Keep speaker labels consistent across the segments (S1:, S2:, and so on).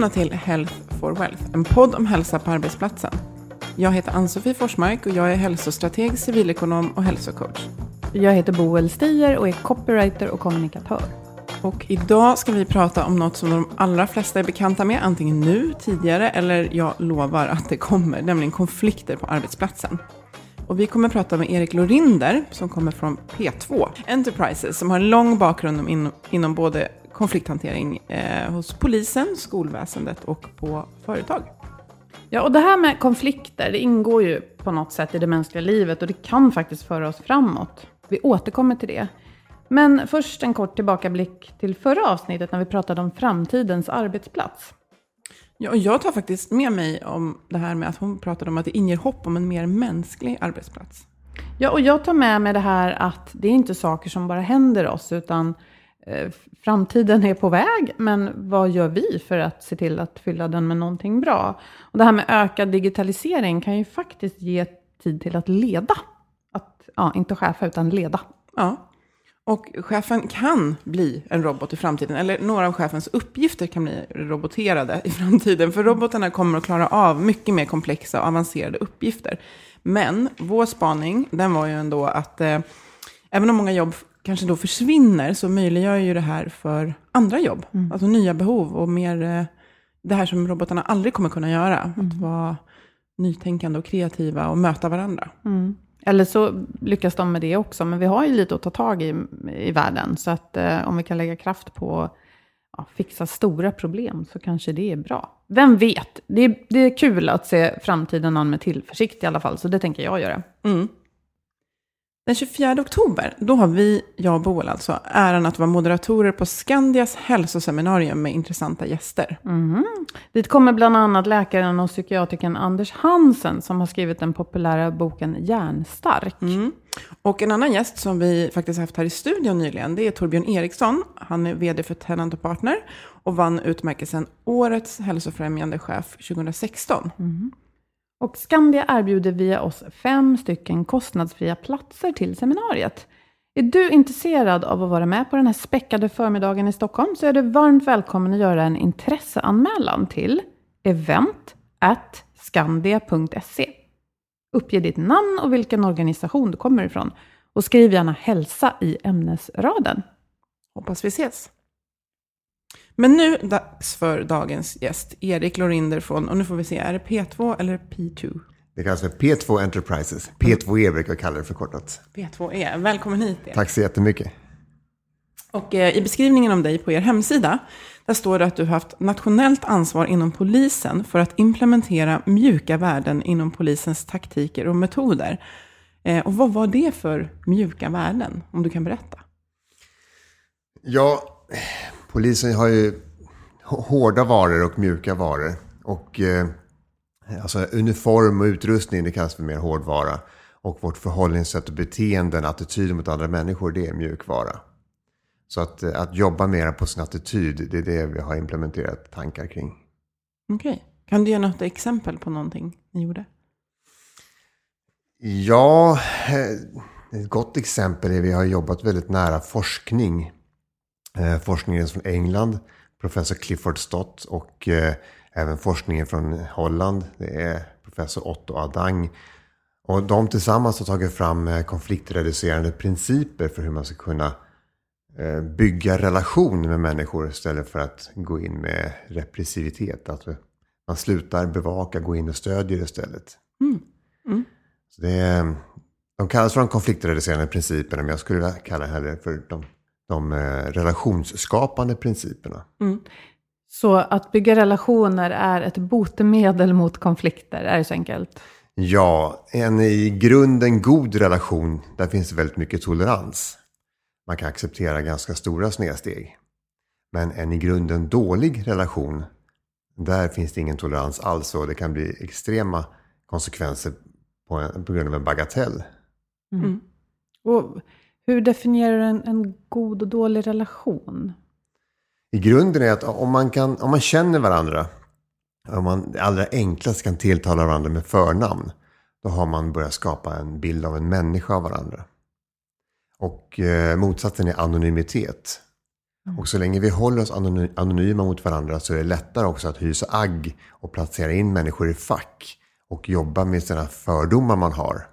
S1: Välkomna till Health for Wealth, en podd om hälsa på arbetsplatsen. Jag heter Ann-Sofie Forsmark och jag är hälsostrateg, civilekonom och hälsocoach.
S2: Jag heter Boel Stier och är copywriter och kommunikatör.
S1: Och idag ska vi prata om något som de allra flesta är bekanta med, antingen nu, tidigare eller jag lovar att det kommer, nämligen konflikter på arbetsplatsen. Och vi kommer prata med Erik Lorinder som kommer från P2 Enterprises som har en lång bakgrund inom, inom både konflikthantering eh, hos polisen, skolväsendet och på företag.
S2: Ja, och det här med konflikter, det ingår ju på något sätt i det mänskliga livet och det kan faktiskt föra oss framåt. Vi återkommer till det. Men först en kort tillbakablick till förra avsnittet när vi pratade om framtidens arbetsplats.
S1: Ja, och jag tar faktiskt med mig om det här med att hon pratade om att det inger hopp om en mer mänsklig arbetsplats.
S2: Ja, och jag tar med mig det här att det är inte saker som bara händer oss, utan Eh, framtiden är på väg, men vad gör vi för att se till att fylla den med någonting bra? Och det här med ökad digitalisering kan ju faktiskt ge tid till att leda. Att, ja, inte chefa, utan leda.
S1: Ja, och chefen kan bli en robot i framtiden, eller några av chefens uppgifter kan bli roboterade i framtiden, för robotarna kommer att klara av mycket mer komplexa och avancerade uppgifter. Men vår spaning, den var ju ändå att eh, även om många jobb kanske då försvinner, så möjliggör ju det här för andra jobb,
S2: Mm.
S1: alltså nya behov och mer eh, det här som robotarna aldrig kommer kunna göra, att vara nytänkande och kreativa och möta varandra.
S2: Mm. Eller så lyckas de med det också, men vi har ju lite att ta tag i i världen. Så att eh, om vi kan lägga kraft på att ja, fixa stora problem så kanske det är bra. Vem vet? Det är, det är kul att se framtiden an med tillförsikt i alla fall, så det tänker jag göra.
S1: Mm. Den 24 oktober, då har vi, jag och Boel alltså, äran att vara moderatorer på Skandias hälsoseminarium med intressanta gäster.
S2: Mhm. Dit kommer bland annat läkaren och psykiatrikern Anders Hansen som har skrivit den populära boken Hjärnstark.
S1: Mm. Och en annan gäst som vi faktiskt haft här i studion nyligen, det är Torbjörn Eriksson. Han är vd för Tenant och Partner och vann utmärkelsen Årets hälsofrämjande chef 2016.
S2: Och Skandia erbjuder via oss fem stycken kostnadsfria platser till seminariet. Är du intresserad av att vara med på den här späckade förmiddagen i Stockholm så är du varmt välkommen att göra en intresseanmälan till event skandia.se. Uppge ditt namn och vilken organisation du kommer ifrån. Och skriv gärna hälsa i ämnesraden.
S1: Hoppas vi ses. Men nu dags för dagens gäst, Erik Lorinder från, och nu får vi se, är det P2 eller P2?
S3: Det kallas för P2 Enterprises. P2E brukar jag kalla det förkortat.
S1: P2E. Välkommen hit Erik.
S3: Tack så jättemycket.
S1: Och eh, i beskrivningen om dig på er hemsida, där står det att du har haft nationellt ansvar inom polisen för att implementera mjuka värden inom polisens taktiker och metoder. Eh, och vad var det för mjuka värden, om du kan berätta?
S3: Ja, polisen har ju hårda varor och mjuka varor. Och eh, alltså uniform och utrustning, det kallas för mer hårdvara. Och vårt förhållningssätt och beteenden, attityder mot andra människor, det är mjukvara. Så att, eh, att jobba mer på sin attityd, det är det vi har implementerat tankar kring.
S1: Okej. Kan du ge något exempel på någonting ni gjorde?
S3: Ja, eh, ett gott exempel är att vi har jobbat väldigt nära forskning. Eh, forskningen från England, professor Clifford Stott och eh, även forskningen från Holland. Det är professor Otto Adang. Och de tillsammans har tagit fram konfliktreducerande principer för hur man ska kunna bygga relation med människor istället för att gå in med repressivitet. Att man slutar bevaka, gå in och stödjer istället. Mm. Mm. Så det de kallas för de konfliktreducerande principerna, men jag skulle kalla det för de, de eh, relationsskapande principerna. Mm.
S2: Så att bygga relationer är ett botemedel mot konflikter, är det så enkelt?
S3: Ja, en i grunden god relation, där finns väldigt mycket tolerans. Man kan acceptera ganska stora snedsteg. Men en i grunden dålig relation, där finns det ingen tolerans alls och det kan bli extrema konsekvenser på, en, på grund av en bagatell.
S2: Mm. mm. Och hur definierar du en, en god och dålig relation?
S3: I grunden är att om man, kan, om man känner varandra, om man allra enklast kan tilltala varandra med förnamn, då har man börjat skapa en bild av en människa av varandra. Och eh, motsatsen är anonymitet. Mm. Och så länge vi håller oss anonyma mot varandra så är det lättare också att hysa agg och placera in människor i fack och jobba med sina fördomar man har.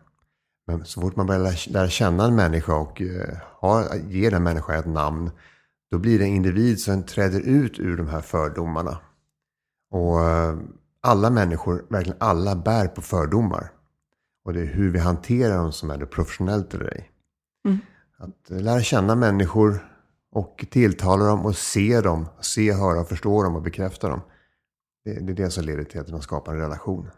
S3: Men så fort man börjar lära känna en människa och uh, ha, ge den människan ett namn, då blir det en individ som träder ut ur de här fördomarna. Och uh, alla människor, verkligen alla, bär på fördomar. Och det är hur vi hanterar dem som är det professionellt eller ej. Mm. Att uh, lära känna människor och tilltala dem och se dem, se, höra, förstå dem och bekräfta dem. Det, det är det som leder till att man skapar en relation.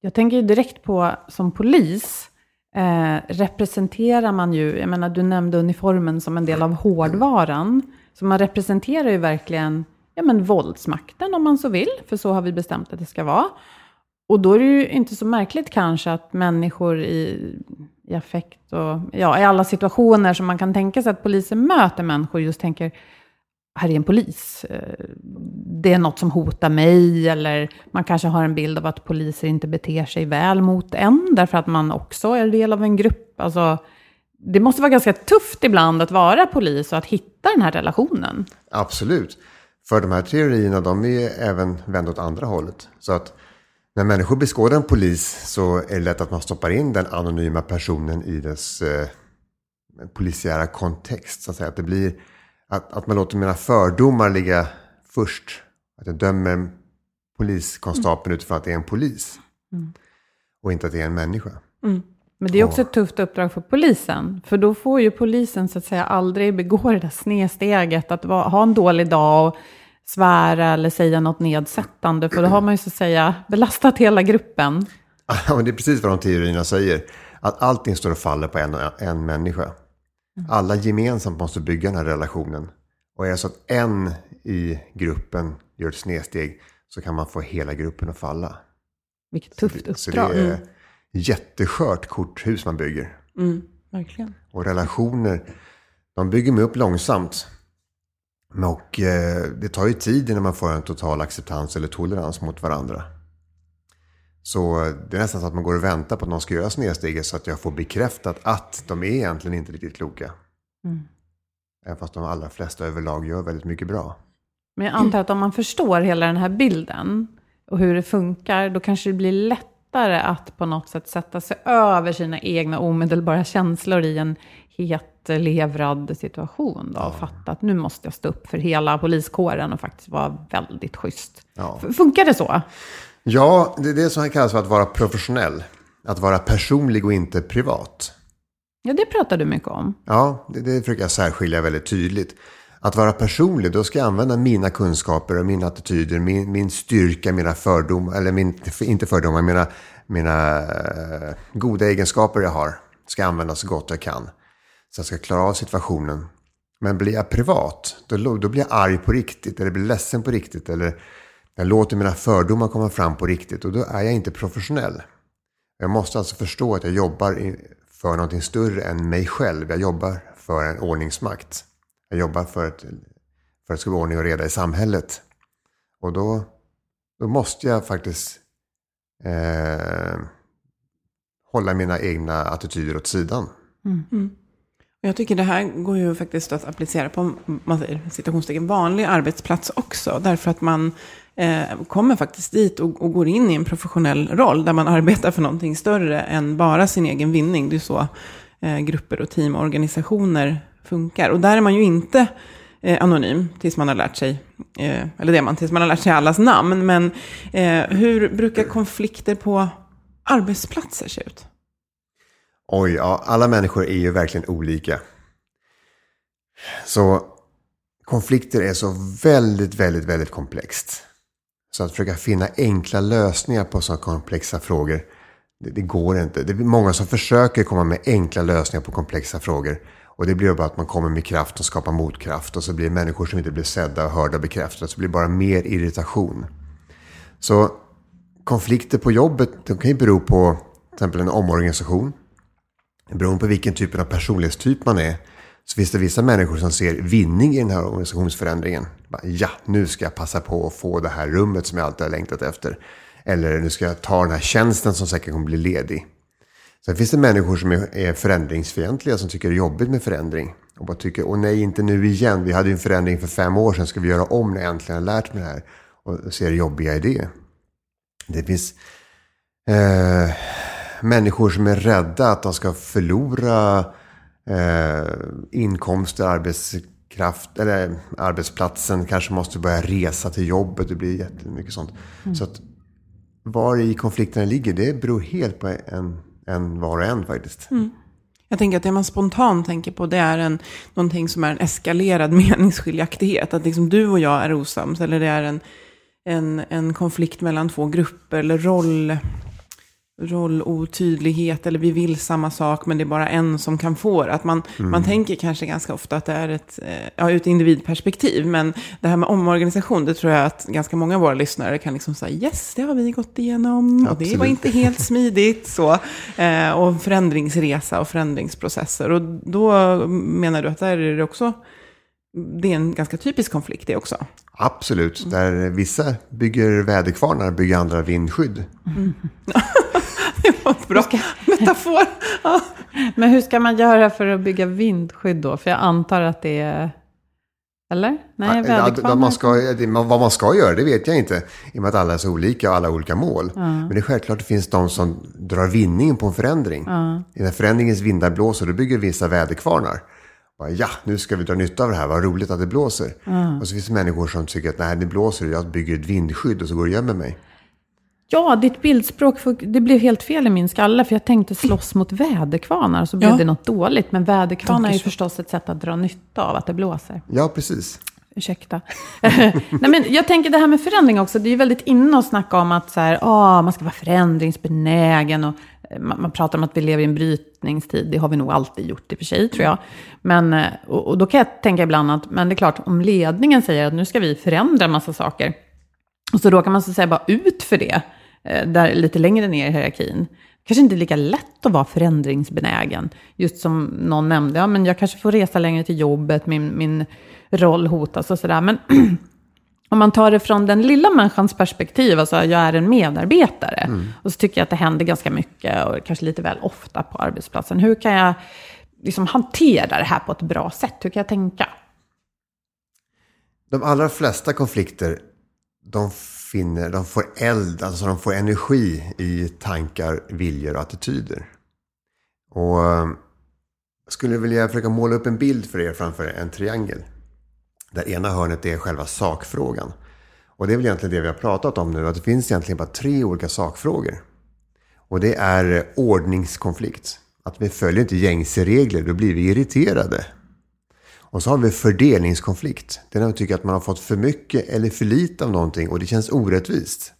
S2: Jag tänker direkt på som polis, eh, representerar man ju, jag menar du nämnde uniformen som en del av hårdvaran, så man representerar ju verkligen ja, men våldsmakten om man så vill, för så har vi bestämt att det ska vara. Och då är det ju inte så märkligt kanske att människor i, i affekt och ja, i alla situationer som man kan tänka sig att polisen möter människor just tänker, här är en polis. Eh, det är något som hotar mig, eller man kanske har en bild av att poliser inte beter sig väl mot en, därför att man också är del av en grupp. Alltså, det måste vara ganska tufft ibland att vara polis och att hitta den här relationen.
S3: Absolut. För de här teorierna, de är även vända åt andra hållet. Så att när människor beskådar en polis så är det lätt att man stoppar in den anonyma personen i dess eh, polisiära kontext. Så att, säga. att det blir att, att man låter mina fördomar ligga först. Att jag dömer poliskonstapeln mm. utifrån att det är en polis. Mm. Och inte att det är en människa.
S2: Mm. Men det är också ett tufft uppdrag för polisen. För då får ju polisen så att säga aldrig begå det där snedsteget att ha en dålig dag och svära eller säga något nedsättande. För då har man ju så att säga belastat hela gruppen.
S3: Ja, det är precis vad de teorierna säger. Att allting står och faller på en, en människa. Alla gemensamt måste bygga den här relationen. Och är det så att en i gruppen gör ett snedsteg så kan man få hela gruppen att falla.
S2: Vilket tufft uppdrag.
S3: Så det är mm. jätteskört korthus man bygger.
S2: Mm, verkligen.
S3: Och relationer, de bygger man upp långsamt. Och eh, det tar ju tid innan man får en total acceptans eller tolerans mot varandra. Så det är nästan så att man går och väntar på att någon ska göra snedsteget så att jag får bekräftat att de är egentligen inte riktigt kloka. Mm. Även fast de allra flesta överlag gör väldigt mycket bra.
S2: Men jag antar att om man förstår hela den här bilden och hur det funkar, då kanske det blir lättare att på något sätt sätta sig över sina egna omedelbara känslor i en hetlevrad situation. Då, och fatta att nu måste jag stå upp för hela poliskåren och faktiskt vara väldigt schysst. Ja. Funkar det så?
S3: Ja, det är det som kallas för att vara professionell. Att vara personlig och inte privat.
S2: Ja, det pratar du mycket om.
S3: Ja, det, det försöker jag särskilja väldigt tydligt. Att vara personlig, då ska jag använda mina kunskaper och mina attityder, min, min styrka, mina fördomar, eller min, inte fördomar, mina, mina uh, goda egenskaper jag har. ska använda så gott jag kan. Så jag ska klara av situationen. Men blir jag privat, då, då blir jag arg på riktigt. Eller blir ledsen på riktigt. Eller jag låter mina fördomar komma fram på riktigt. Och då är jag inte professionell. Jag måste alltså förstå att jag jobbar för någonting större än mig själv. Jag jobbar för en ordningsmakt. Jag jobbar för att, för att det ska bli ordning och reda i samhället. Och då, då måste jag faktiskt eh, hålla mina egna attityder åt sidan.
S1: Mm. Mm. Jag tycker det här går ju faktiskt att applicera på man säger, vanlig arbetsplats också. Därför att man eh, kommer faktiskt dit och, och, går in i en professionell roll. Där man arbetar för någonting större än bara sin egen vinning. Det är så eh, grupper och team och organisationer funkar. Och där är man ju inte eh, anonym tills man har lärt sig, eh, eller det är man tills man har lärt sig allas namn. Men eh, hur brukar konflikter på arbetsplatser se ut?
S3: Oj, ja, alla människor är ju verkligen olika. Så konflikter är så väldigt, väldigt, väldigt komplext. Så att försöka finna enkla lösningar på sådana komplexa frågor, det, det, går inte. Det är många som försöker komma med enkla lösningar på komplexa frågor. Och det blir bara att man kommer med kraft och skapar motkraft. Och så blir det människor som inte blir sedda, och hörda och bekräftade. Så blir det bara mer irritation. Så konflikter på jobbet, de kan ju bero på till exempel en omorganisation. Beroende på vilken typ av personlighetstyp man är så finns det vissa människor som ser vinning i den här organisationsförändringen. Ja, nu ska jag passa på att få det här rummet som jag alltid har längtat efter. Eller nu ska jag ta den här tjänsten som säkert kommer bli ledig. Sen finns det människor som är förändringsfientliga som tycker det är jobbigt med förändring. Och bara tycker, åh nej, inte nu igen. Vi hade ju en förändring för fem år sedan. Ska vi göra om när jag äntligen har lärt mig det här? Och ser det jobbiga i det. Det finns eh, människor som är rädda att de ska förlora eh, inkomster, arbetskraft, eller arbetsplatsen. Kanske måste börja resa till jobbet. Det blir jättemycket sånt. Mm. Så att var i konflikterna ligger, det beror helt på en, en var och en faktiskt. Mm.
S1: Jag tänker att det man spontant tänker på det är en, någonting som är en eskalerad meningsskiljaktighet. Att liksom du och jag är osams. Eller det är en, en, en konflikt mellan två grupper. Eller roll, rollotydlighet eller vi vill samma sak men det är bara en som kan få det. Att man, mm. man tänker kanske ganska ofta att det är ett, eh, ja, ett individperspektiv. Men det här med omorganisation, det tror jag att ganska många av våra lyssnare kan liksom säga yes, det har vi gått igenom och det var inte helt smidigt. Så, eh, och förändringsresa och förändringsprocesser. Och då menar du att där är det också det är en ganska typisk konflikt det också.
S3: Absolut, där vissa bygger väderkvarnar bygger andra vindskydd. Mm.
S1: det var en bra ska... metafor.
S2: Ja. Men hur ska man göra för att bygga vindskydd då? För jag antar att det är... Eller? Nej,
S3: väderkvarnar. Man ska, vad man ska göra, det vet jag inte. I och med att alla är så olika och alla har olika mål. Ja. Men det är självklart att det finns de som drar vinningen på en förändring. Ja. När förändringens vindar blåser, då bygger vissa väderkvarnar. Bara, ja, nu ska vi dra nytta av det här, vad roligt att det blåser. Mm. Och så finns det människor som tycker att nej, det blåser, jag bygger ett vindskydd och så går och gömmer mig.
S2: Ja, ditt bildspråk, det blev helt fel i min skalle, för jag tänkte slåss mot väderkvarnar, så blev ja. det något dåligt. Men väderkvarnar är ju förstås ett sätt att dra nytta av att det blåser.
S3: Ja, precis.
S2: Ursäkta. Nej, men jag tänker det här med förändring också. Det är ju väldigt inne att snacka om att så här, åh, man ska vara förändringsbenägen. Och eh, man, man, pratar om att vi lever i en brytningstid. Det har vi nog alltid gjort i och för sig, tror jag. Men, eh, och, och, då kan jag tänka ibland att, men det är klart, om ledningen säger att nu ska vi förändra en massa saker. Och så råkar man så säga bara ut för det, där, lite längre ner i hierarkin kanske inte lika lätt att vara förändringsbenägen. Just som någon nämnde, ja men jag kanske får resa längre till jobbet, min, min roll hotas och sådär. Men om man tar det från den lilla människans perspektiv, alltså jag är en medarbetare, mm. och så tycker jag att det händer ganska mycket och kanske lite väl ofta på arbetsplatsen. Hur kan jag liksom hantera det här på ett bra sätt? Hur kan jag tänka?
S3: De allra flesta konflikter, de, finner, de får eld, alltså de får energi i tankar, viljor och attityder. Och ehm, jag skulle vilja försöka måla upp en bild för er framför en triangel. Där ena hörnet är själva sakfrågan. Och det är väl egentligen det vi har pratat om nu, att det finns egentligen bara tre olika sakfrågor. Och det är ordningskonflikt. Att vi följer inte gängse regler, då blir vi irriterade. Och så har vi fördelningskonflikt. Det är när vi tycker att man har fått för mycket eller för lite av någonting och det känns orättvist.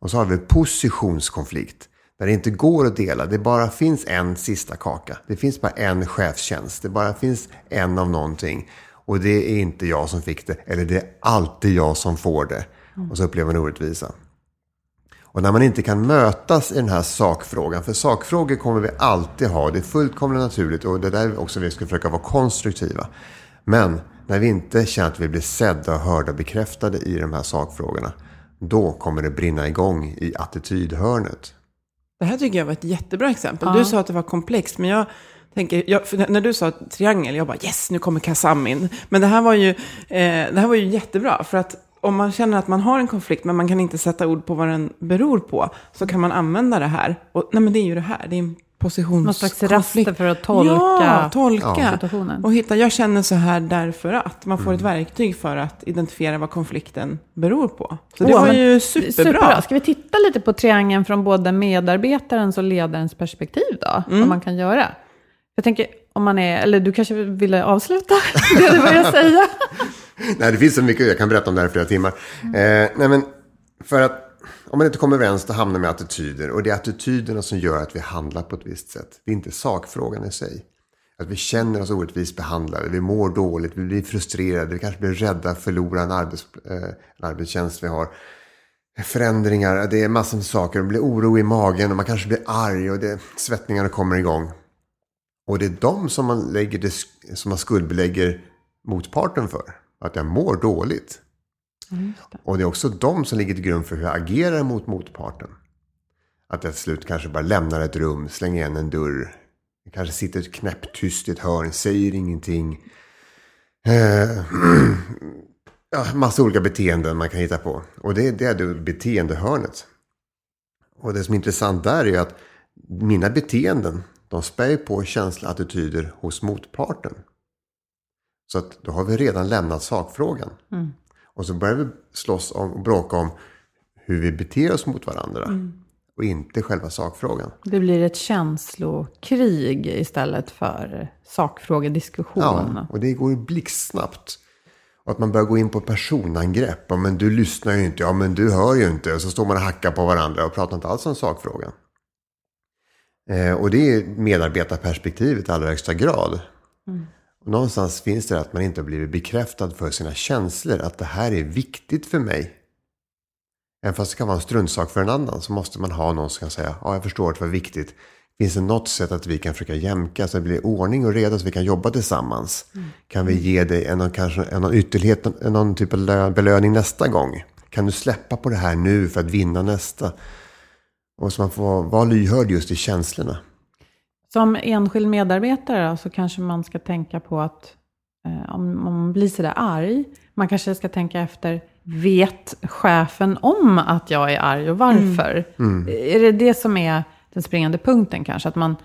S3: Och så har vi positionskonflikt. Där det inte går att dela. Det bara finns en sista kaka. Det finns bara en chefstjänst. Det bara finns en av någonting. Och det är inte jag som fick det. Eller det är alltid jag som får det. Och så upplever man orättvisa. Och när man inte kan mötas i den här sakfrågan. För sakfrågor kommer vi alltid ha. Det är fullkomligt naturligt. Och det är där också vi ska försöka vara konstruktiva. Men när vi inte känner att vi blir sedda, hörda, bekräftade i de här sakfrågorna. Då kommer det brinna igång i attitydhörnet.
S1: Det här tycker jag var ett jättebra exempel. Du sa att det var komplext, men jag tänker, jag, när du sa triangel, jag bara yes, nu kommer Kassam in. Men det här var ju, eh, det här var ju jättebra, för att om man känner att man har en konflikt, men man kan inte sätta ord på vad den beror på, så kan man använda det här. Och, nej, men det är ju det här, det är en positionskonflikt.
S2: Någon slags raster för att tolka
S1: ja, tolka.
S2: situationen.
S1: Och hitta, jag känner så här därför att. Man får ett verktyg för att identifiera vad konflikten beror på. Så det
S2: Åh,
S1: var ju superbra.
S2: Superbra. Ska vi titta lite på triangeln från både medarbetarens och ledarens perspektiv då?
S1: Mm.
S2: Vad man kan göra. Jag tänker, om man är, eller du kanske ville avsluta det du började säga?
S3: Nej, det finns så mycket. Jag kan berätta om det här i flera timmar. Eh, nej, men för att om man inte kommer överens då hamnar man i attityder. Och det är attityderna som gör att vi handlar på ett visst sätt. Det är inte sakfrågan i sig. Att vi känner oss orättvist behandlade, vi mår dåligt, vi blir frustrerade, vi kanske blir rädda att förlora en, arbets, eh, en arbetstjänst vi har. Förändringar, det är massor med saker. Det blir oro i magen och man kanske blir arg och det, svettningarna kommer igång. Och det är de som man, lägger det, som man skuldbelägger motparten för. Att jag mår dåligt. Och det är också de som ligger till grund för hur jag agerar mot motparten. Att jag till slut kanske bara lämnar ett rum, slänger igen en dörr. Jag kanske sitter knäpptyst i ett hörn, säger ingenting. Eh, ja, massa olika beteenden man kan hitta på. Och det, det är det beteendehörnet. Och det som är intressant där är att mina beteenden, de spär på känsloattityder hos motparten. Så att då har vi redan lämnat sakfrågan. Och så börjar vi slåss om och bråka om hur vi beter oss mot varandra. Och inte själva sakfrågan.
S2: Det blir ett känslokrig istället för sakfrågediskussion.
S3: Ja, och det går ju blixtsnabbt. Och att man börjar gå in på personangrepp. Ja, men du lyssnar ju inte. Ja, men du hör ju inte. Och så står man och hackar på varandra och pratar inte alls om sakfrågan. Eh, och det är medarbetarperspektivet i allra högsta grad. Och någonstans finns det att man inte har blivit bekräftad för sina känslor. Att det här är viktigt för mig. Även fast det kan vara en struntsak för en annan så måste man ha någon som kan säga ja, jag förstår att det var viktigt. Finns det något sätt att vi kan försöka jämka så det blir ordning och reda så vi kan jobba tillsammans? Kan vi ge dig en, kanske, en, ytterlighet, en, någon typ av lö- belöning nästa gång? Kan du släppa på det här nu för att vinna nästa? Och så man får vara lyhörd just i känslorna.
S2: Som enskild medarbetare så kanske man ska tänka på att eh, om, man blir sådär arg, man kanske ska tänka efter, vet chefen om att jag är arg och varför? Är det det som är den springande punkten kanske? Att man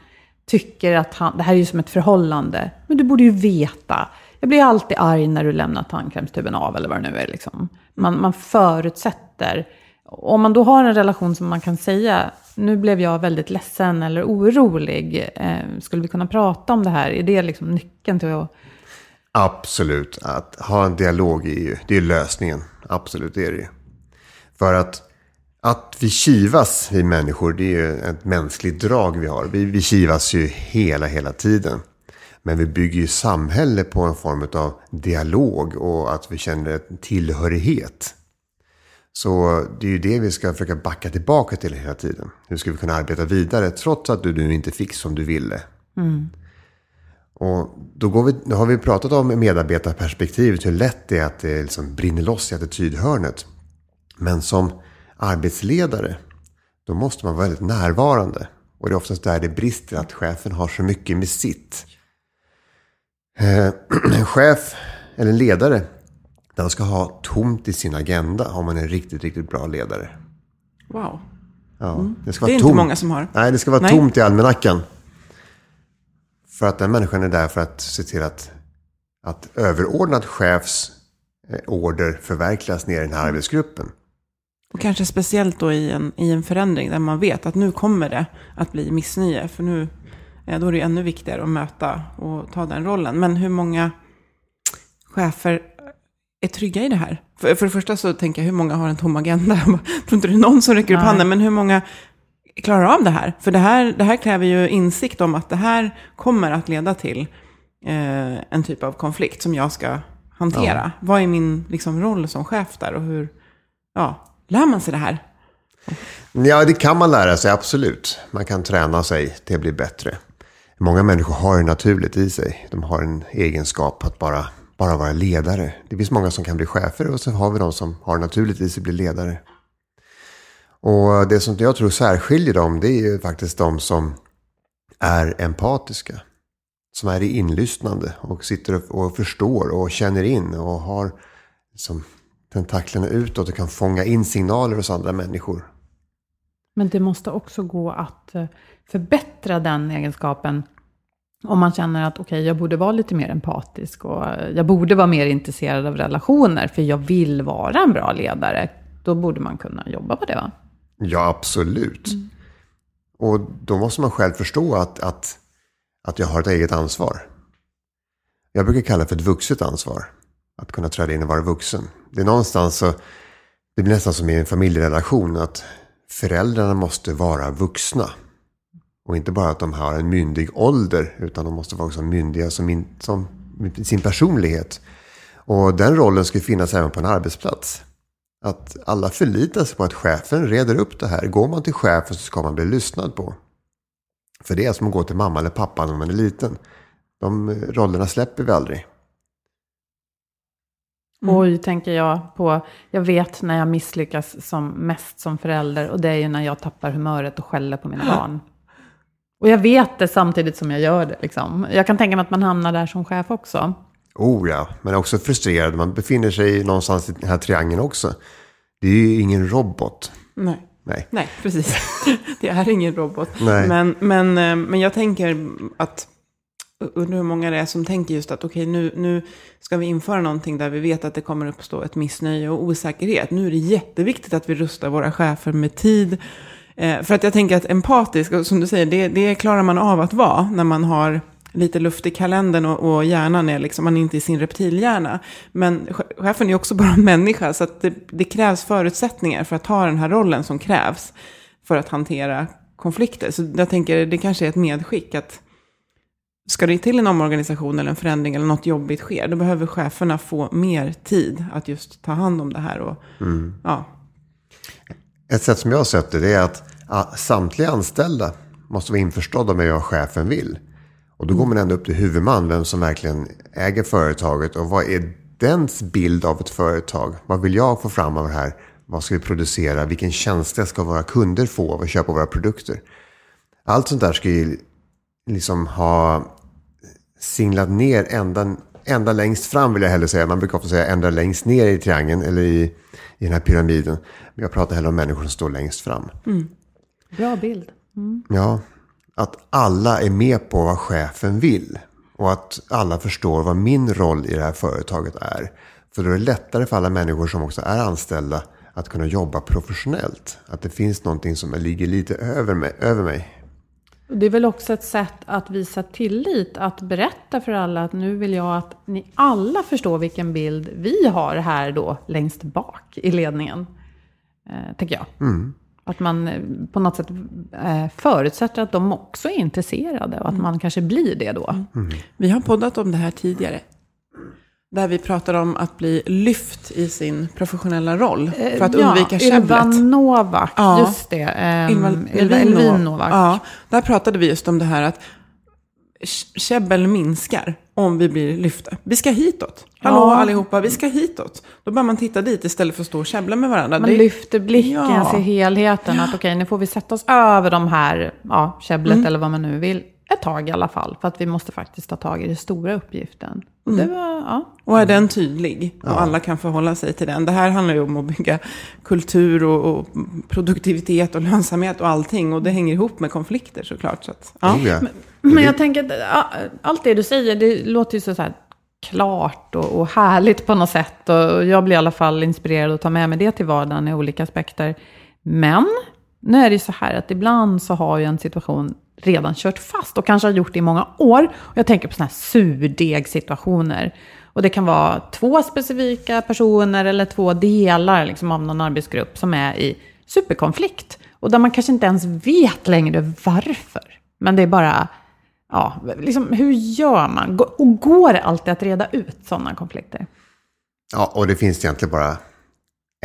S2: tycker att han, det här är ju som ett förhållande, men du borde ju veta. Jag blir alltid arg när du lämnar tandkrämstuben av eller vad det nu är. Liksom. Man, man förutsätter. Om man då har en relation som man kan säga, nu blev jag väldigt ledsen eller orolig, eh, skulle vi kunna prata om det här? Är det liksom nyckeln till att...
S3: Absolut. Att ha en dialog är ju det är lösningen. Absolut, det är det ju. För att, att vi kivas, vi människor, det är ju ett mänskligt drag vi har. Vi, vi kivas ju hela, hela tiden. Men vi bygger ju samhälle på en form av dialog och att vi känner en tillhörighet. Så det är ju det vi ska försöka backa tillbaka till hela tiden. Hur ska vi kunna arbeta vidare trots att du nu inte fick som du ville? Och då, vi, då har vi pratat om medarbetarperspektivet, hur lätt det är att det liksom brinner loss i attitydhörnet. Men som arbetsledare, då måste man vara väldigt närvarande. Och det är oftast där det brister, att chefen har så mycket med sitt. Eh, en chef, eller en ledare, den ska ha tomt i sin agenda om man är en riktigt, riktigt bra ledare.
S1: Wow.
S3: Ja, det, ska
S1: Det är
S3: vara
S1: inte
S3: tomt.
S1: många som har.
S3: Nej, det ska vara
S1: Nej.
S3: tomt i almanackan. För att den människan är där för att se till att, att överordnad chefs eh, order förverkligas ner i den här arbetsgruppen.
S1: Och kanske speciellt då i en, i en förändring där man vet att nu kommer det att bli missnöje. För nu eh, då är det ännu viktigare att möta och ta den rollen. Men hur många chefer är trygga i det här? För, för det första så tänker jag, hur många har en tom agenda? Jag tror inte det är någon som räcker upp
S2: Nej.
S1: handen, men hur många klarar av det här. För det här, det här kräver ju insikt om att det här kommer att leda till eh, en typ av konflikt som jag ska hantera. Vad är min liksom, roll som chef där och hur ja, lär man sig det här?
S3: Ja, det kan man lära sig, absolut. Man kan träna sig till att bli bättre. Många människor har det naturligt i sig. De har en egenskap att bara, bara vara ledare. Det finns många som kan bli chefer och så har vi de som har naturligt i sig att bli ledare. Och det som jag tror särskiljer dem, det är ju faktiskt de som är empatiska. Som är inlyssnande och sitter och förstår och känner in och har liksom tentaklerna utåt och kan fånga in signaler hos andra människor.
S2: Men det måste också gå att eh, förbättra den egenskapen om man känner att okej, okay, jag borde vara lite mer empatisk och jag borde vara mer intresserad av relationer för jag vill vara en bra ledare. Då borde man kunna jobba på det va?
S3: Ja, absolut. Mm. Och då måste man själv förstå att, att, att jag har ett eget ansvar. Jag brukar kalla det för ett vuxet ansvar. Att kunna träda in och vara vuxen. Det är någonstans så, det blir nästan som i en familjerelation. Att föräldrarna måste vara vuxna. Och inte bara att de har en myndig ålder, utan de måste vara också myndiga som, in, som sin personlighet. Och den rollen ska finnas även på en arbetsplats. Att alla förlitar sig på att chefen reder upp det här. Går man till chefen så ska man bli lyssnad på. För det är som att gå till mamma eller pappa när man är liten. De rollerna släpper vi aldrig.
S2: Mm. Oj, tänker jag på. Jag vet när jag misslyckas som mest som förälder. Och det är ju när jag tappar humöret och skäller på mina barn. Och jag vet det samtidigt som jag gör det. Liksom. Jag kan tänka mig att man hamnar där som chef också.
S3: Oh ja, men också frustrerad. Man befinner sig någonstans i den här triangeln också. Det är ju ingen robot.
S1: Nej. Nej. Nej, precis. Det är ingen robot. Nej. Men, men, eh, men jag tänker att undrar hur många det är som tänker just att okej, okay, nu, nu ska vi införa någonting där vi vet att det kommer uppstå ett missnöje och osäkerhet. Nu är det jätteviktigt att vi rustar våra chefer med tid. Eh, för att jag tänker att empatisk, och som du säger, det, det klarar man av att vara när man har lite luft i kalendern och, och hjärnan är liksom, man är inte i sin reptilhjärna. Men chefen är också bara en människa, så att det, det krävs förutsättningar för att ta den här rollen som krävs för att hantera konflikter. Så jag tänker, det kanske är ett medskick att ska det till en omorganisation eller en förändring eller något jobbigt sker, då behöver cheferna få mer tid att just ta hand om det här. Och, mm. ja.
S3: Ett sätt som jag har sett det, är att ah, samtliga anställda måste vara införstådda med vad chefen vill. Och då går man ändå upp till huvudman, vem som verkligen äger företaget och vad är dens bild av ett företag? Vad vill jag få fram av det här? Vad ska vi producera? Vilken tjänst ska våra kunder få av att köpa våra produkter? Allt sånt där ska ju liksom ha singlat ner ända, ända längst fram vill jag hellre säga. Man brukar ofta säga ända längst ner i triangeln eller i, i den här pyramiden. Men jag pratar hellre om människor som står längst fram.
S2: Mm. Bra bild. Mm.
S3: Ja, att alla är med på vad chefen vill. Och att alla förstår vad min roll i det här företaget är. För då är det lättare för alla människor som också är anställda att kunna jobba professionellt. Att det finns någonting som ligger lite över mig. Över mig.
S2: Det är väl också ett sätt att visa tillit, att berätta för alla att nu vill jag att ni alla förstår vilken bild vi har här då längst bak i ledningen. Eh, tänker jag. Mm. Att man eh, på något sätt eh, förutsätter att de också är intresserade och att mm. man kanske blir det då.
S1: Mm. Vi har poddat om det här tidigare. Där vi pratar om att bli lyft i sin professionella roll. För att ja, undvika käbblet.
S2: Ylva Novak, ja. just det. Um, Ylva Elvin Novak.
S1: Ja, där pratade vi just om det här att käbbel minskar om vi blir lyfta. Vi ska hitåt. Hallå ja. allihopa, vi ska hitåt. Då bör man titta dit istället för att stå och käbbla med varandra.
S2: Man det... lyfter blicken, ja. ser helheten. Att okej, okay, nu får vi sätta oss över de här ja, käbblet mm. eller vad man nu vill. Ett tag i alla fall. För att vi måste faktiskt ta tag i den stora uppgiften. Mm. Var, ja.
S1: Och är den tydlig och alla kan förhålla sig till den. Det här handlar ju om att bygga kultur och, och, produktivitet och lönsamhet och allting. Och det hänger ihop med konflikter såklart. Så att,
S2: ja. men, men, jag tänker att allt det du säger, det låter ju så, så här klart och, och härligt på något sätt. Och jag blir i alla fall inspirerad att ta med mig det till vardagen i olika aspekter. Men nu är det ju så här att ibland så har ju en situation redan kört fast och kanske har gjort det i många år. Och jag tänker på sådana här surdegsituationer. Och det kan vara två specifika personer eller två delar liksom, av någon arbetsgrupp som är i superkonflikt. Och där man kanske inte ens vet längre varför. Men det är bara, ja, liksom, hur gör man? Och går det alltid att reda ut sådana konflikter?
S3: Ja, och det finns egentligen bara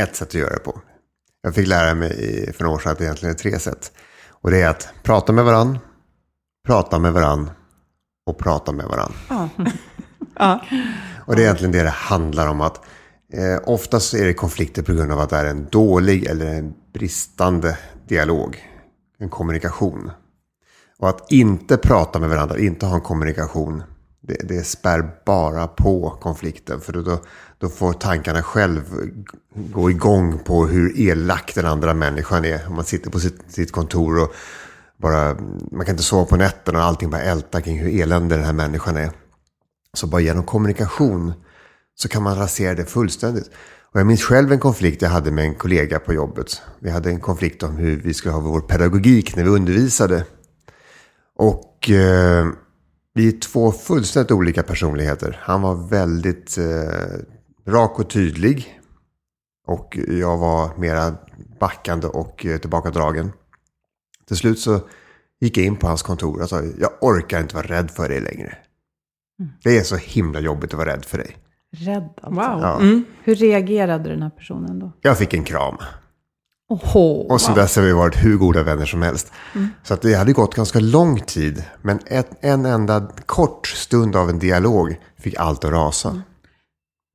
S3: ett sätt att göra det på. Jag fick lära mig för några år sedan att det egentligen är tre sätt. Och det är att prata med varann, prata med varann och prata med varann.
S1: Ja. ja.
S3: Och det är egentligen det det handlar om. att eh, Oftast är det konflikter på grund av att det är en dålig eller en bristande dialog. En kommunikation. Och att inte prata med varandra, inte ha en kommunikation. Det, det spär bara på konflikten. För då, då får tankarna själv gå igång på hur elak den andra människan är. Om man sitter på sitt, sitt kontor och bara, man kan inte sova på nätterna och allting bara ältar kring hur eländig den här människan är. Så bara genom kommunikation så kan man rasera det fullständigt. Och jag minns själv en konflikt jag hade med en kollega på jobbet. Vi hade en konflikt om hur vi skulle ha vår pedagogik när vi undervisade. Och eh, vi är två fullständigt olika personligheter. Han var väldigt eh, rak och tydlig. Och jag var mera backande och eh, tillbakadragen. Till slut så gick jag in på hans kontor och sa jag orkar inte vara rädd för dig längre. Mm. Det är så himla jobbigt att vara rädd för dig.
S2: Rädd alltså?
S1: Wow.
S3: Ja.
S1: Mm.
S2: Hur reagerade den här personen då?
S3: Jag fick en kram.
S2: Oho,
S3: Och sen
S2: wow.
S3: dess har vi varit hur goda vänner som helst. Så att det hade gått ganska lång tid. Men ett, en enda kort stund av en dialog fick allt att rasa.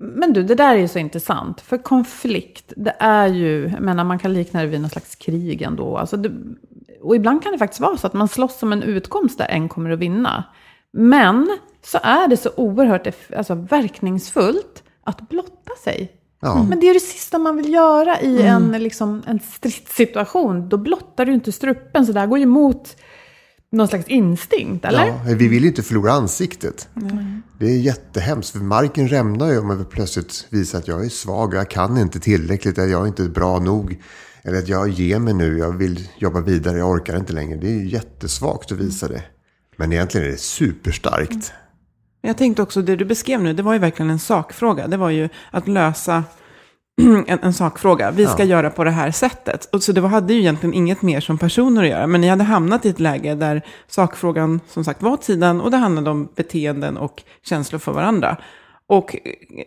S2: Men du, det där är ju så intressant. För konflikt, det är ju, jag menar man kan likna det vid någon slags krig ändå. Alltså det, och ibland kan det faktiskt vara så att man slåss om en utkomst där en kommer att vinna. Men så är det så oerhört alltså, verkningsfullt att blotta sig.
S3: Ja.
S2: Men det är det sista man vill göra i en, liksom, en stridssituation. Då blottar du inte strupen, så det här går ju emot någon slags instinkt, eller?
S3: Ja, vi vill ju inte förlora ansiktet. Det är jättehemskt, för marken rämnar ju om jag plötsligt visar att jag är svag, jag kan inte tillräckligt, jag är inte bra nog. Eller att jag ger mig nu, jag vill jobba vidare, jag orkar inte längre. Det är ju jättesvagt att visa det. Men egentligen är det superstarkt.
S1: Jag tänkte också, det du beskrev nu, det var ju verkligen en sakfråga. Det var ju att lösa en, en sakfråga. Vi ska
S3: Ja.
S1: göra på det här sättet. Och så det var, hade ju egentligen inget mer som personer att göra. Men ni hade hamnat i ett läge där sakfrågan som sagt var tiden och det handlade om beteenden och känslor för varandra. Och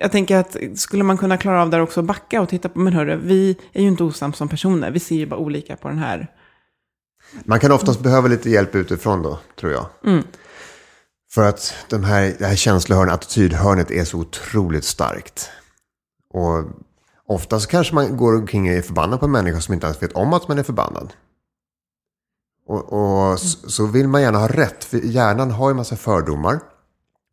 S1: jag tänker att skulle man kunna klara av där också backa och titta på, men hörru, vi är ju inte osams som personer. Vi ser ju bara olika på den här.
S3: Man kan oftast behöva lite hjälp utifrån då, tror jag. För att de här, det här känslohörnet, attitydhörnet är så otroligt starkt. Och ofta så kanske man går omkring och är förbannad på en människa som inte ens vet om att man är förbannad. Och, och så vill man gärna ha rätt, för hjärnan har ju en massa fördomar.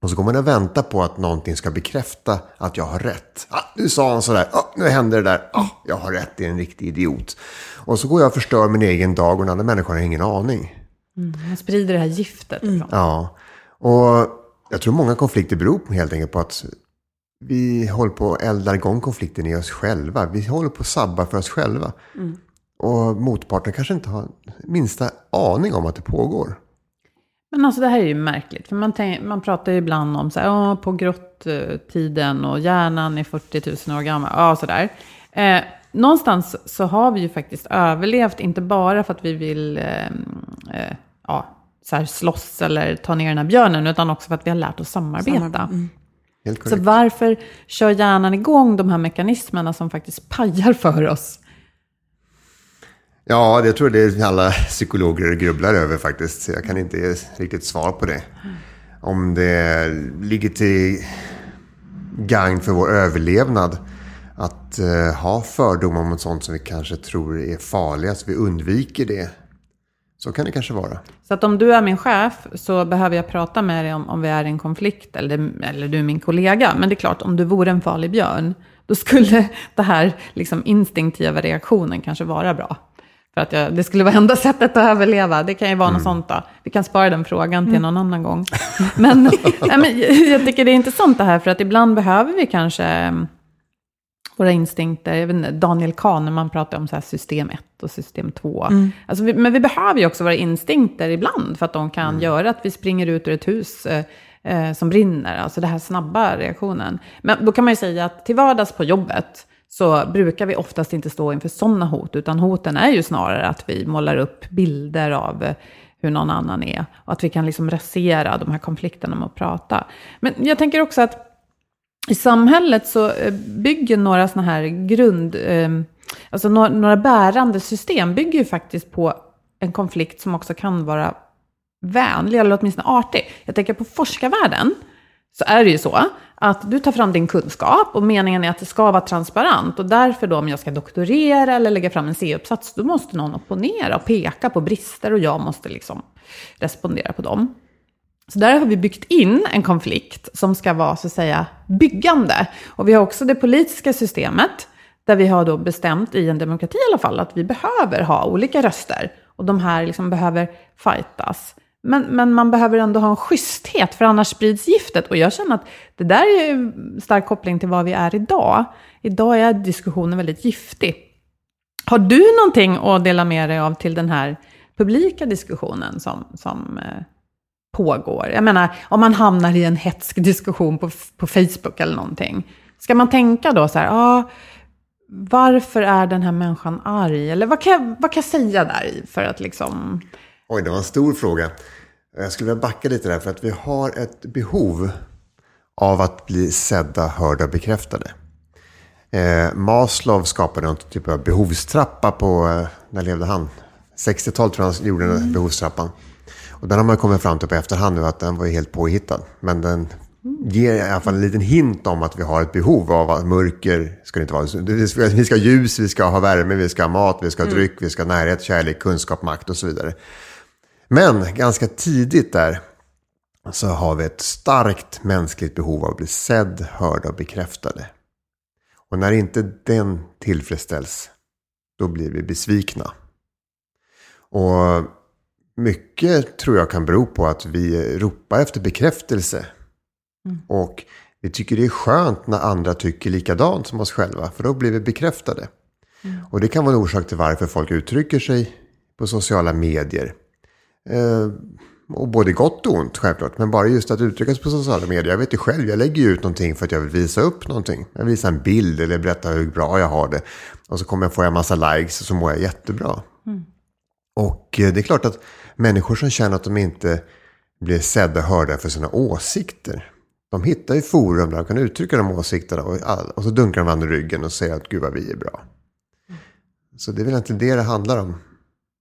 S3: Och så går man och väntar på att någonting ska bekräfta att jag har rätt. Ah, nu sa han sådär, ah, nu hände det där, ah, jag har rätt, det är en riktig idiot. Och så går jag och förstör min egen dag och den andra människan har ingen aning.
S2: Man sprider det här giftet. Liksom.
S3: Ja, och jag tror många konflikter beror på helt enkelt på att vi håller på att elda igång konflikten i oss själva. Vi håller på att sabba för oss själva. Och motparten kanske inte har minsta aning om att det pågår.
S2: Men alltså det här är ju märkligt. För man, tänk, man pratar ju ibland om så här, "Ja, på grottiden och hjärnan är 40 000 år gammal. Ja, sådär. Eh, någonstans så har vi ju faktiskt överlevt, inte bara för att vi vill eh, eh, så här slåss eller ta ner den här björnen, utan också för att vi har lärt oss samarbeta.
S1: Samarbete, mm.
S3: Helt
S2: Så varför kör hjärnan igång de här mekanismerna som faktiskt pajar för oss?
S3: Ja, det tror jag det är alla psykologer grubblar över faktiskt. Så Jag kan inte ge riktigt svar på det. Om det ligger till gagn för vår överlevnad att eh, ha fördomar mot sånt som vi kanske tror är farliga, så vi undviker det. Så kan det kanske vara.
S2: Så att om du är min chef så behöver jag prata med dig om, om vi är i en konflikt, eller, eller du är min kollega. Men det är klart, om du vore en farlig björn, då skulle det här liksom, instinktiva reaktionen kanske vara bra. För att jag, det skulle vara enda sättet att överleva. Det kan ju vara något sånt då. Vi kan spara den frågan till någon annan gång. Men, nej, men jag tycker det är intressant det här, för att ibland behöver vi kanske mm, våra instinkter. Jag vet inte, Daniel Kahneman pratar om så här system 1 och system 2. Alltså vi, men vi behöver ju också våra instinkter ibland, för att de kan göra att vi springer ut ur ett hus eh, eh, som brinner. Alltså den här snabba reaktionen. Men då kan man ju säga att till vardags på jobbet, så brukar vi oftast inte stå inför sådana hot, utan hoten är ju snarare att vi målar upp bilder av eh, hur någon annan är. Och att vi kan liksom rasera de här konflikterna med att prata. Men jag tänker också att i samhället så eh, bygger några sådana här grund... Eh, alltså några bärande system bygger ju faktiskt på en konflikt som också kan vara vänlig, eller åtminstone artig. Jag tänker på forskarvärlden, så är det ju så att du tar fram din kunskap och meningen är att det ska vara transparent. Och därför då om jag ska doktorera eller lägga fram en C-uppsats, då måste någon opponera och peka på brister och jag måste liksom respondera på dem. Så där har vi byggt in en konflikt som ska vara så att säga byggande. Och vi har också det politiska systemet där vi har då bestämt i en demokrati i alla fall att vi behöver ha olika röster. Och de här liksom behöver fightas. Men, men man behöver ändå ha en schyssthet, för annars sprids giftet. Och jag känner att det där är en stark koppling till vad vi är idag. Idag är diskussionen väldigt giftig. Har du någonting att dela med dig av till den här publika diskussionen som, som eh, pågår? Jag menar, om man hamnar i en hetsk diskussion på, på Facebook eller någonting. Ska man tänka då så här, ah, varför är den här människan arg? Eller vad kan, jag, vad kan jag säga där för att liksom...
S3: Oj, det var en stor fråga. Jag skulle vilja backa lite där för att vi har ett behov av att bli sedda, hörda, och bekräftade. Eh, Maslow skapade en typ av behovstrappa på, eh, när levde han? 60-talet tror jag han gjorde den mm. behovstrappan. Och den har man kommit fram till på efterhand nu att den var helt påhittad. Men den ger i alla fall en liten hint om att vi har ett behov av att mörker ska det inte vara. Vi ska ha ljus, vi ska ha värme, vi ska ha mat, vi ska ha mm. dryck, vi ska ha närhet, kärlek, kunskap, makt och så vidare. Men ganska tidigt där så har vi ett starkt mänskligt behov av att bli sedd, hörd och bekräftade. Och när inte den tillfredsställs, då blir vi besvikna. Och mycket tror jag kan bero på att vi ropar efter bekräftelse. Mm. Och vi tycker det är skönt när andra tycker likadant som oss själva, för då blir vi bekräftade. Mm. Och det kan vara en orsak till varför folk uttrycker sig på sociala medier. Eh, och både gott och ont självklart. Men bara just att uttrycka sig på sociala medier. Jag vet ju själv, jag lägger ju ut någonting för att jag vill visa upp någonting. Jag visar en bild eller berättar hur bra jag har det. Och så kommer jag få en massa likes och så mår jag jättebra. Mm. Och eh, det är klart att människor som känner att de inte blir sedda och hörda för sina åsikter. De hittar ju forum där de kan uttrycka de åsikterna och, och så dunkar de varandra i ryggen och säger att gud vad vi är bra. Så det är väl egentligen det det handlar om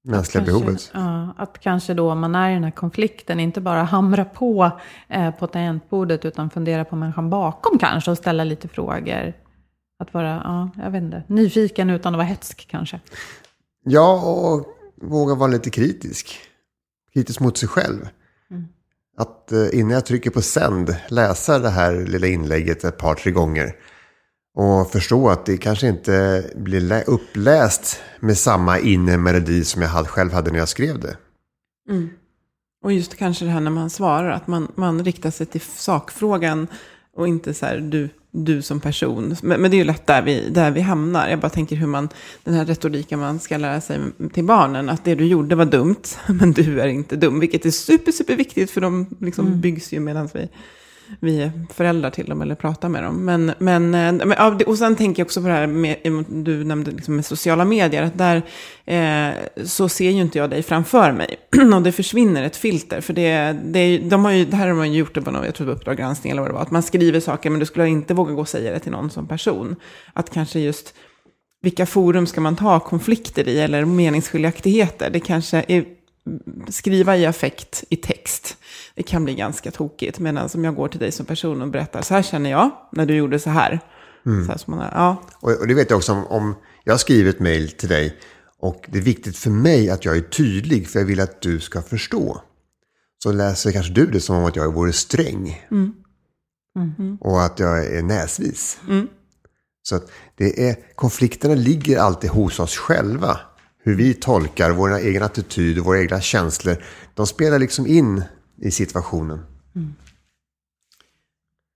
S3: mänskliga
S2: kanske,
S3: behovet.
S2: Ja, att kanske då om man är i den här konflikten inte bara hamra på eh, på tangentbordet utan fundera på människan bakom kanske och ställa lite frågor. Att vara, ja, jag vet inte, nyfiken utan att vara hetsk kanske.
S3: Ja, och våga vara lite kritisk. Kritisk mot sig själv. Mm. Att eh, innan jag trycker på sänd läsa det här lilla inlägget ett par, tre gånger och förstå att det kanske inte blir uppläst med samma inre melodi som jag själv hade när jag skrev det.
S1: Mm. Och just kanske det här när man svarar, att man, man riktar sig till sakfrågan och inte så här du, du som person. Men, men det är ju lätt där vi, där vi hamnar. Jag bara tänker hur man, den här retoriken man ska lära sig till barnen, att det du gjorde var dumt, men du är inte dum. Vilket är super, super viktigt för de liksom mm. byggs ju medan vi vi är föräldrar till dem eller pratar med dem. Men, men, eh, och sen tänker jag också på det här med, eh, du nämnde liksom med sociala medier, att där eh, så ser ju inte jag dig framför mig. och det försvinner ett filter, för det, det, de har ju, det här har man ju gjort på någon, jag tror det var Uppdrag granskning eller vad det var, att man skriver saker men du skulle inte våga gå och säga det till någon som person. Att kanske just vilka forum ska man ta konflikter i eller meningsskiljaktigheter? Det kanske är skriva i affekt i text. Det kan bli ganska tokigt. Medan om jag går till dig som person och berättar, så här känner jag när du gjorde så här. Mm. Så här man, ja.
S3: och, och det vet jag också om, om jag skriver ett mejl till dig och det är viktigt för mig att jag är tydlig för jag vill att du ska förstå. Så läser kanske du det som om att jag vore sträng. Mm. Mm. Och att jag är näsvis. Mm. Så att det är, konflikterna ligger alltid hos oss själva hur vi tolkar vår egen attityd och våra egna känslor. De spelar liksom in i situationen. Mm.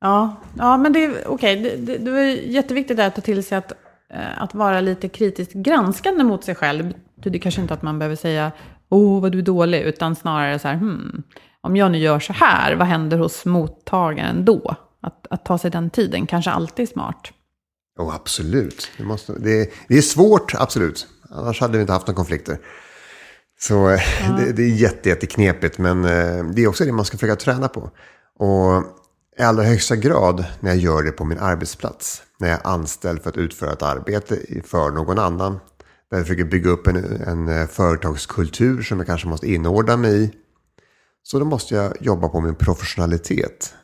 S2: Ja, ja, men det är okej. Okay. Det, det, det var jätteviktigt att ta till sig att, eh, att vara lite kritiskt granskande mot sig själv. Det kanske inte att man behöver säga åh, vad du är dålig, utan snarare så här, hmm, om jag nu gör så här, vad händer hos mottagaren då? Att, att ta sig den tiden kanske alltid är smart.
S3: Jo, absolut. Det, måste, det, det är svårt, absolut. Annars hade vi inte haft några konflikter. Så eh, det, det är jätte, jätteknepigt, men eh, det är också det man ska försöka träna på. Och i allra högsta grad när jag gör det på min arbetsplats. När jag är anställd för att utföra ett arbete för någon annan. Där jag försöker bygga upp en, en eh, företagskultur som jag kanske måste inordna mig i. Så då måste jag jobba på min professionalitet.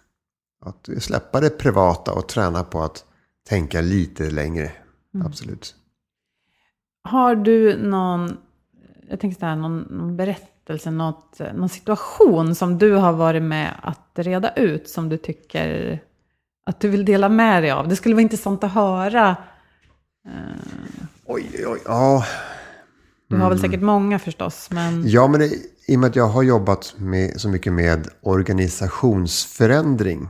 S3: Att släppa det privata och träna på att tänka lite längre.
S2: Mm.
S3: Absolut.
S2: Har du någon, jag tänkte så här, någon, någon berättelse, något, någon situation som du har varit med att reda ut som du tycker att du vill dela med dig av? Det skulle vara intressant att höra.
S3: Oj, oj, oj. Ja,
S2: Du har väl säkert många förstås, men
S3: Ja, men det, i och med att jag har jobbat med, så mycket med organisationsförändring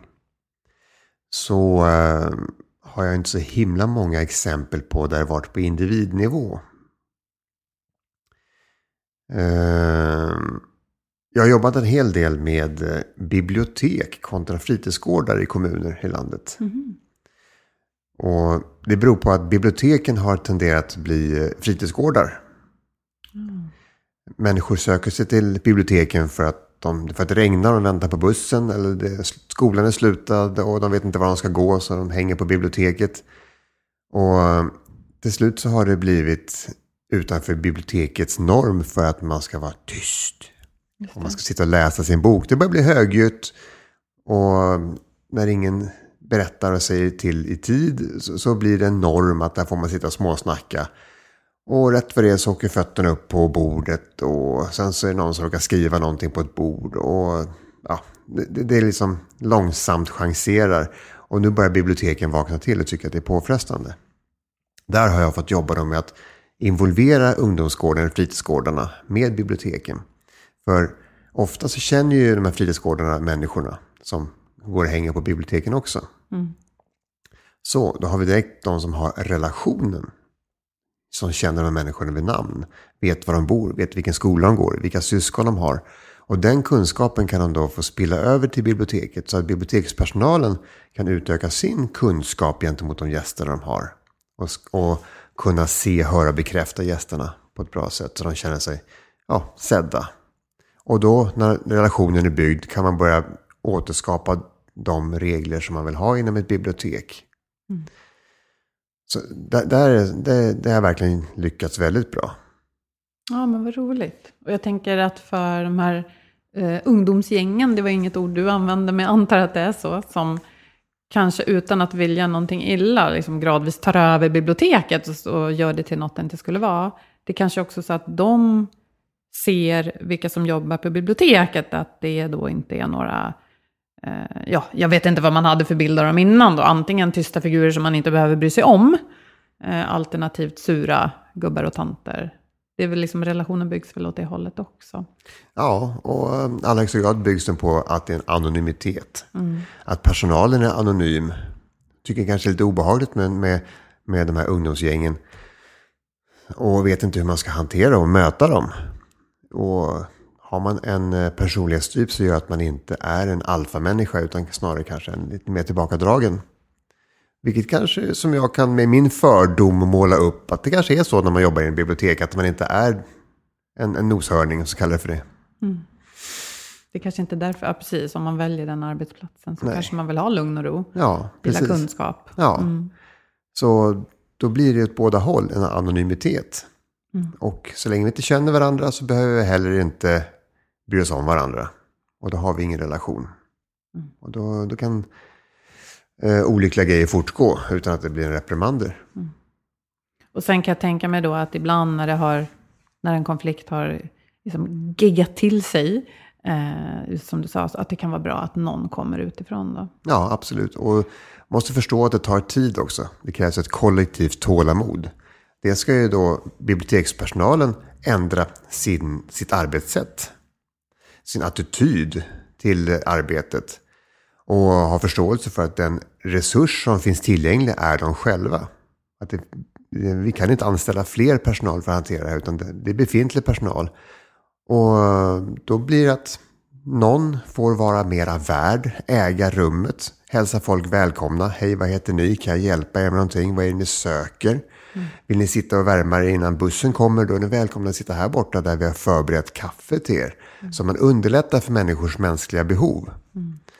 S3: så eh, har jag inte så himla många exempel på där det varit på individnivå. Eh, jag har jobbat en hel del med eh, bibliotek kontra fritidsgårdar i kommuner i landet. Och det beror på att biblioteken har tenderat att bli eh, fritidsgårdar. Människor söker sig till biblioteken för att, de, för att det regnar och de väntar på bussen. Eller det, skolan är slutad och de vet inte var de ska gå så de hänger på biblioteket. Och eh, till slut så har det blivit utanför bibliotekets norm för att man ska vara tyst. Och man ska sitta och läsa sin bok. Det börjar bli högljutt. Och när ingen berättar och säger till i tid så, så blir det en norm att där får man sitta och småsnacka. Och rätt för det så åker fötterna upp på bordet och sen så är det någon som råkar skriva någonting på ett bord. Och ja, det, det är liksom långsamt chanserar. Och nu börjar biblioteken vakna till och tycker att det är påfrestande. Där har jag fått jobba med att involvera ungdomsgården, fritidsgårdarna med biblioteken. För ofta så känner ju de här fritidsgårdarna människorna som går och hänger på biblioteken också. Så då har vi direkt de som har relationen. Som känner de människorna vid namn. Vet var de bor, vet vilken skola de går, vilka syskon de har. Och den kunskapen kan de då få spilla över till biblioteket. Så att bibliotekspersonalen kan utöka sin kunskap gentemot de gäster de har. Och, och kunna se, höra bekräfta gästerna på ett bra sätt. Så de känner sig ja, sedda. Och då när relationen är byggd kan man börja återskapa de regler som man vill ha inom ett bibliotek. Så där, där, det, det har verkligen lyckats väldigt bra.
S2: Ja, men vad roligt. Och jag tänker att för de här eh, ungdomsgängen, det var inget ord du använde, men jag antar att det är så, som kanske utan att vilja någonting illa, liksom gradvis tar över biblioteket och, och gör det till något det inte skulle vara. Det är kanske också så att de ser vilka som jobbar på biblioteket, att det då inte är några eh, ja, jag vet inte vad man hade för bilder av dem innan då. Antingen tysta figurer som man inte behöver bry sig om, eh, alternativt sura gubbar och tanter. Det är väl liksom relationen byggs väl åt det hållet också.
S3: Ja, och eh, allra högsta grad byggs den på att det är en anonymitet. Att personalen är anonym. Tycker kanske är lite obehagligt med, med, med de här ungdomsgängen. Och vet inte hur man ska hantera och möta dem. Och har man en eh, personlighetstyp så gör att man inte är en alfamänniska utan snarare kanske en lite mer tillbakadragen. Vilket kanske som jag kan med min fördom måla upp att det kanske är så när man jobbar i en bibliotek att man inte är en, en noshörning, så kallar det för det.
S2: Det är kanske inte är därför, ja, precis, om man väljer den arbetsplatsen så
S3: Nej.
S2: kanske man vill ha lugn och ro.
S3: Ja, precis.
S2: kunskap.
S3: Ja, så då blir det åt båda håll en anonymitet. Och så länge vi inte känner varandra så behöver vi heller inte bry oss om varandra. Och då har vi ingen relation. Och då, då kan eh, olyckliga grejer fortgå utan att det blir en reprimander.
S2: Och sen kan jag tänka mig då att ibland när, det har, när en konflikt har liksom geggat till sig, eh, som du sa, att det kan vara bra att någon kommer utifrån då.
S3: Ja, absolut. Och måste förstå att det tar tid också. Det krävs ett kollektivt tålamod. Det ska ju då bibliotekspersonalen ändra sin, sitt arbetssätt. Sin attityd till arbetet. Och ha förståelse för att den resurs som finns tillgänglig är de själva. Att det, vi kan inte anställa fler personal för att hantera det här, utan det, är befintlig personal. Och då blir det att någon får vara mera värd, äga rummet, hälsa folk välkomna. Hej, vad heter ni? Kan jag hjälpa er med någonting? Vad är det ni söker? Vill ni sitta och värma er innan bussen kommer? Då är ni välkomna att sitta här borta där vi har förberett kaffe till er. Så man underlättar för människors mänskliga behov.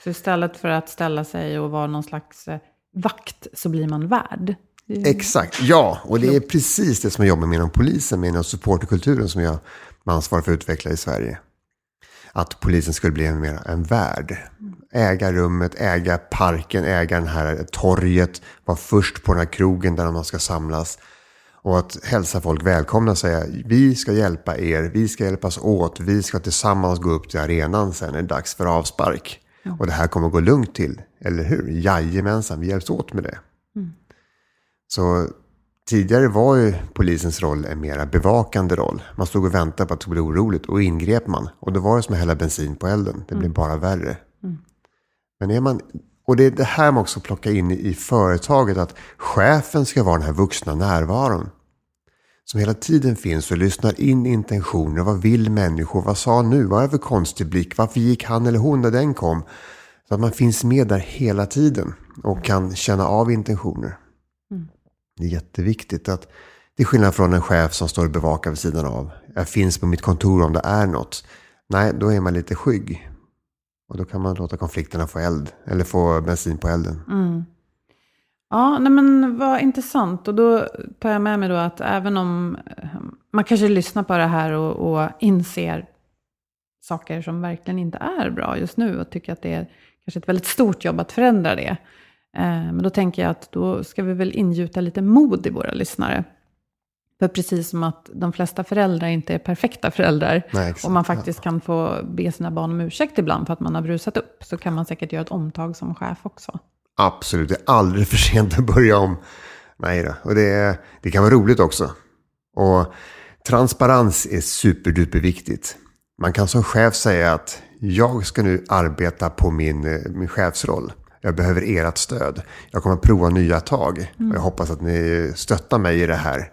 S2: Så istället för att ställa sig och vara någon slags eh, vakt så blir man värd.
S3: Exakt, ja. Och det är precis det som jag jobbar med inom polisen, med inom supporterkulturen som jag ansvarar för att utveckla i Sverige. Att polisen skulle bli en, mer, en värd. Äga rummet, äga parken, äga den här torget, vara först på den här krogen där man ska samlas. Och att hälsa folk välkomna och säga vi ska hjälpa er, vi ska hjälpas åt, vi ska tillsammans gå upp till arenan sen när det är dags för avspark. Och det här kommer gå lugnt till, eller hur? Jajamensan, vi hjälps åt med det. Så tidigare var ju polisens roll en mera bevakande roll. Man stod och väntade på att det skulle bli oroligt och ingrep man. Och då var det som att hälla bensin på elden. Det blev bara värre. Men är man, och det är det här man också plockar in i företaget. Att chefen ska vara den här vuxna närvaron. Som hela tiden finns och lyssnar in intentioner. Vad vill människor? Vad sa han nu? Vad är det för konstig blick? Varför gick han eller hon när den kom? Så att man finns med där hela tiden. Och kan känna av intentioner. Det är jätteviktigt att till skillnad från en chef som står och bevakar vid sidan av. Jag finns på mitt kontor om det är något. Nej, då är man lite skygg. Och då kan man låta konflikterna få eld. Eller få bensin på elden.
S2: Ja, nej men vad intressant. Och då tar jag med mig då att även om eh, man kanske lyssnar på det här och, och inser saker som verkligen inte är bra just nu och tycker att det är kanske ett väldigt stort jobb att förändra det. Eh, men då tänker jag att då ska vi väl ingjuta lite mod i våra lyssnare. För precis som att de flesta föräldrar inte är perfekta föräldrar
S3: Nej,
S2: och man faktiskt kan få be sina barn om ursäkt ibland för att man har brusat upp så kan man säkert göra ett omtag som chef också.
S3: Absolut, det är aldrig för sent att börja om. Nej då. Och det, det kan vara roligt också. Och transparens är superduper viktigt. Man kan som chef säga att jag ska nu arbeta på min, min chefsroll. Jag behöver ert stöd. Jag kommer att prova nya tag. Och jag hoppas att ni stöttar mig i det här.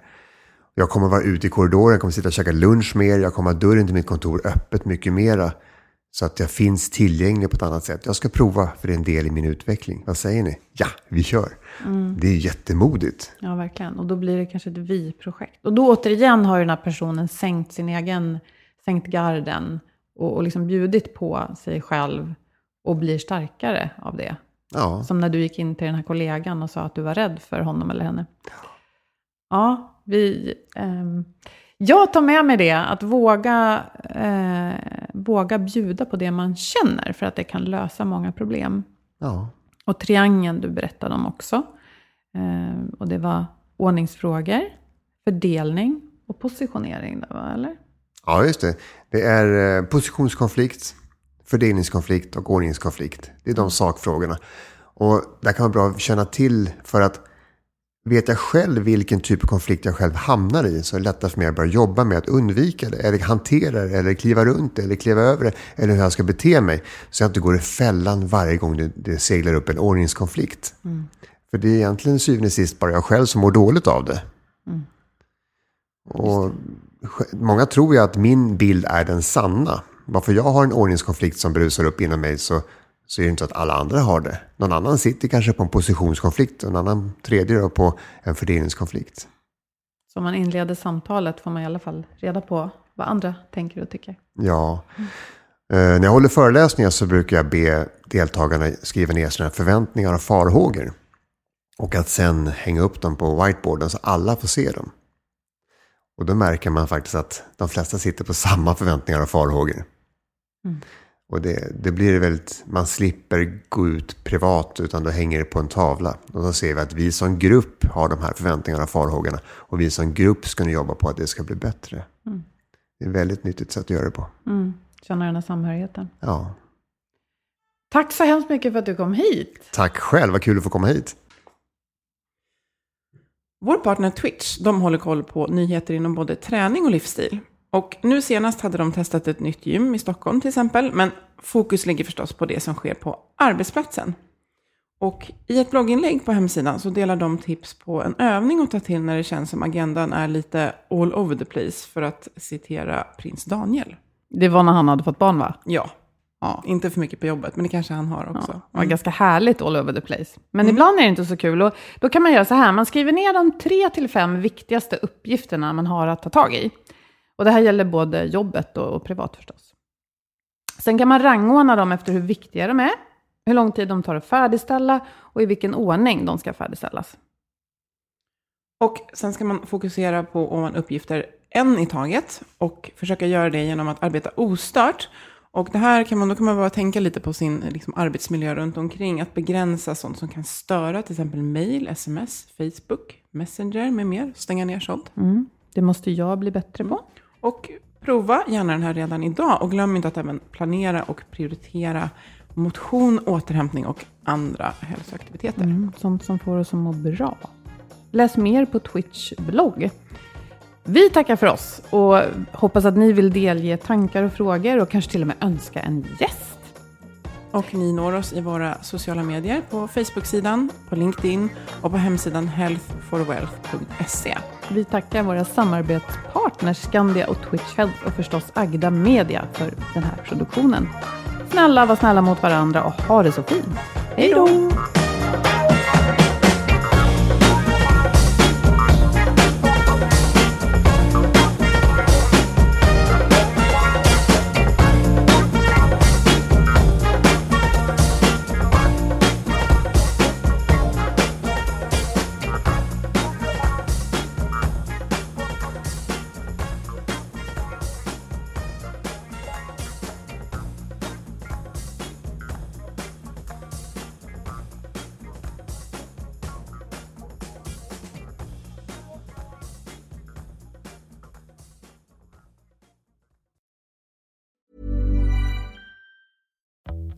S3: Jag kommer vara ute i korridoren, jag kommer sitta och käka lunch med er. Jag kommer ha dörren till mitt kontor öppet mycket mera. Så att jag finns tillgänglig på ett annat sätt. Jag ska prova för det är en del i min utveckling. Vad säger ni? Ja, vi kör. Det är jättemodigt.
S2: Ja, verkligen. Och då blir det kanske ett vi-projekt. Och då återigen har ju den här personen sänkt sin egen, sänkt garden och, och liksom bjudit på sig själv och blir starkare av det.
S3: Ja,
S2: Som när du gick in till den här kollegan och sa att du var rädd för honom eller henne. Ja, vi... ehm, jag tar med mig det, att våga, eh, våga bjuda på det man känner, för att det kan lösa många problem.
S3: ja.
S2: Och triangeln du berättade om också. Eh, och det var ordningsfrågor, fördelning och positionering. Va? Eller?
S3: ja just det. Det är eh, positionskonflikt, fördelningskonflikt och ordningskonflikt. Det är de sakfrågorna. Och där kan vara bra att känna till för att vet jag själv vilken typ av konflikt jag själv hamnar i så är det lättare för mig att börja jobba med att undvika det, eller hantera det, eller kliva runt det, eller kliva över det, eller hur jag ska bete mig. Så jag inte går i fällan varje gång det, det seglar upp en ordningskonflikt. För det är egentligen syvende och sist bara jag själv som mår dåligt av det. Och sj- många tror ju att min bild är den sanna. Varför jag har en ordningskonflikt som brusar upp inom mig så, så är det inte så att alla andra har det. Någon annan sitter kanske på en positionskonflikt och en annan tredje då på en fördelningskonflikt.
S2: Så om man inleder samtalet får man i alla fall reda på vad andra tänker och tycker.
S3: Ja. Eh, när jag håller föreläsningar så brukar jag be deltagarna skriva ner sina förväntningar och farhågor. Och att sen hänga upp dem på whiteboarden så alla får se dem. Och då märker man faktiskt att de flesta sitter på samma förväntningar och farhågor. Och det, det blir väldigt, man slipper gå ut privat utan då hänger det på en tavla. Och då ser vi att vi som grupp har de här förväntningarna och farhågorna. Och vi som grupp ska nu jobba på att det ska bli bättre. Det är ett väldigt nyttigt sätt att göra det på.
S2: Mm. Känna den här samhörigheten.
S3: Ja.
S2: Tack så hemskt mycket för att du kom hit.
S3: Tack själv, vad kul att få komma hit.
S1: Vår partner Twitch, de håller koll på nyheter inom både träning och livsstil. Och nu senast hade de testat ett nytt gym i Stockholm till exempel, men fokus ligger förstås på det som sker på arbetsplatsen. Och i ett blogginlägg på hemsidan så delar de tips på en övning att ta till när det känns som agendan är lite all over the place, för att citera prins Daniel.
S2: Det var när han hade fått barn va?
S1: Ja,
S2: Ja.
S1: Inte för mycket på jobbet, men det kanske han har också.
S2: Ja, det var ganska härligt all over the place. Men ibland är det inte så kul. Och då kan man göra så här, man skriver ner de tre till fem viktigaste uppgifterna man har att ta tag i. Och det här gäller både jobbet och, och privat förstås. Sen kan man rangordna dem efter hur viktiga de är, hur lång tid de tar att färdigställa och i vilken ordning de ska färdigställas.
S1: Och sen ska man fokusera på ovan uppgifter en i taget och försöka göra det genom att arbeta ostört. Och det här kan man, då kan man bara tänka lite på sin liksom, arbetsmiljö runt omkring, att begränsa sånt som kan störa, till exempel mail, sms, Facebook, Messenger med mer, stänga ner sånt.
S2: Mm. Det måste jag bli bättre på.
S1: Och prova gärna den här redan idag och glöm inte att även planera och prioritera motion, återhämtning och andra hälsoaktiviteter.
S2: Mm, sånt som får oss att må bra. Läs mer på Twitch blogg. Vi tackar för oss och hoppas att ni vill delge tankar och frågor och kanske till och med önska en gäst.
S1: Och ni når oss i våra sociala medier på Facebook-sidan, på LinkedIn och på hemsidan healthforwealth.se.
S2: Vi tackar våra samarbetspartners Skandia och Twitch Health och förstås Agda Media för den här produktionen. Snälla, var snälla mot varandra och ha det så fint. Hej då!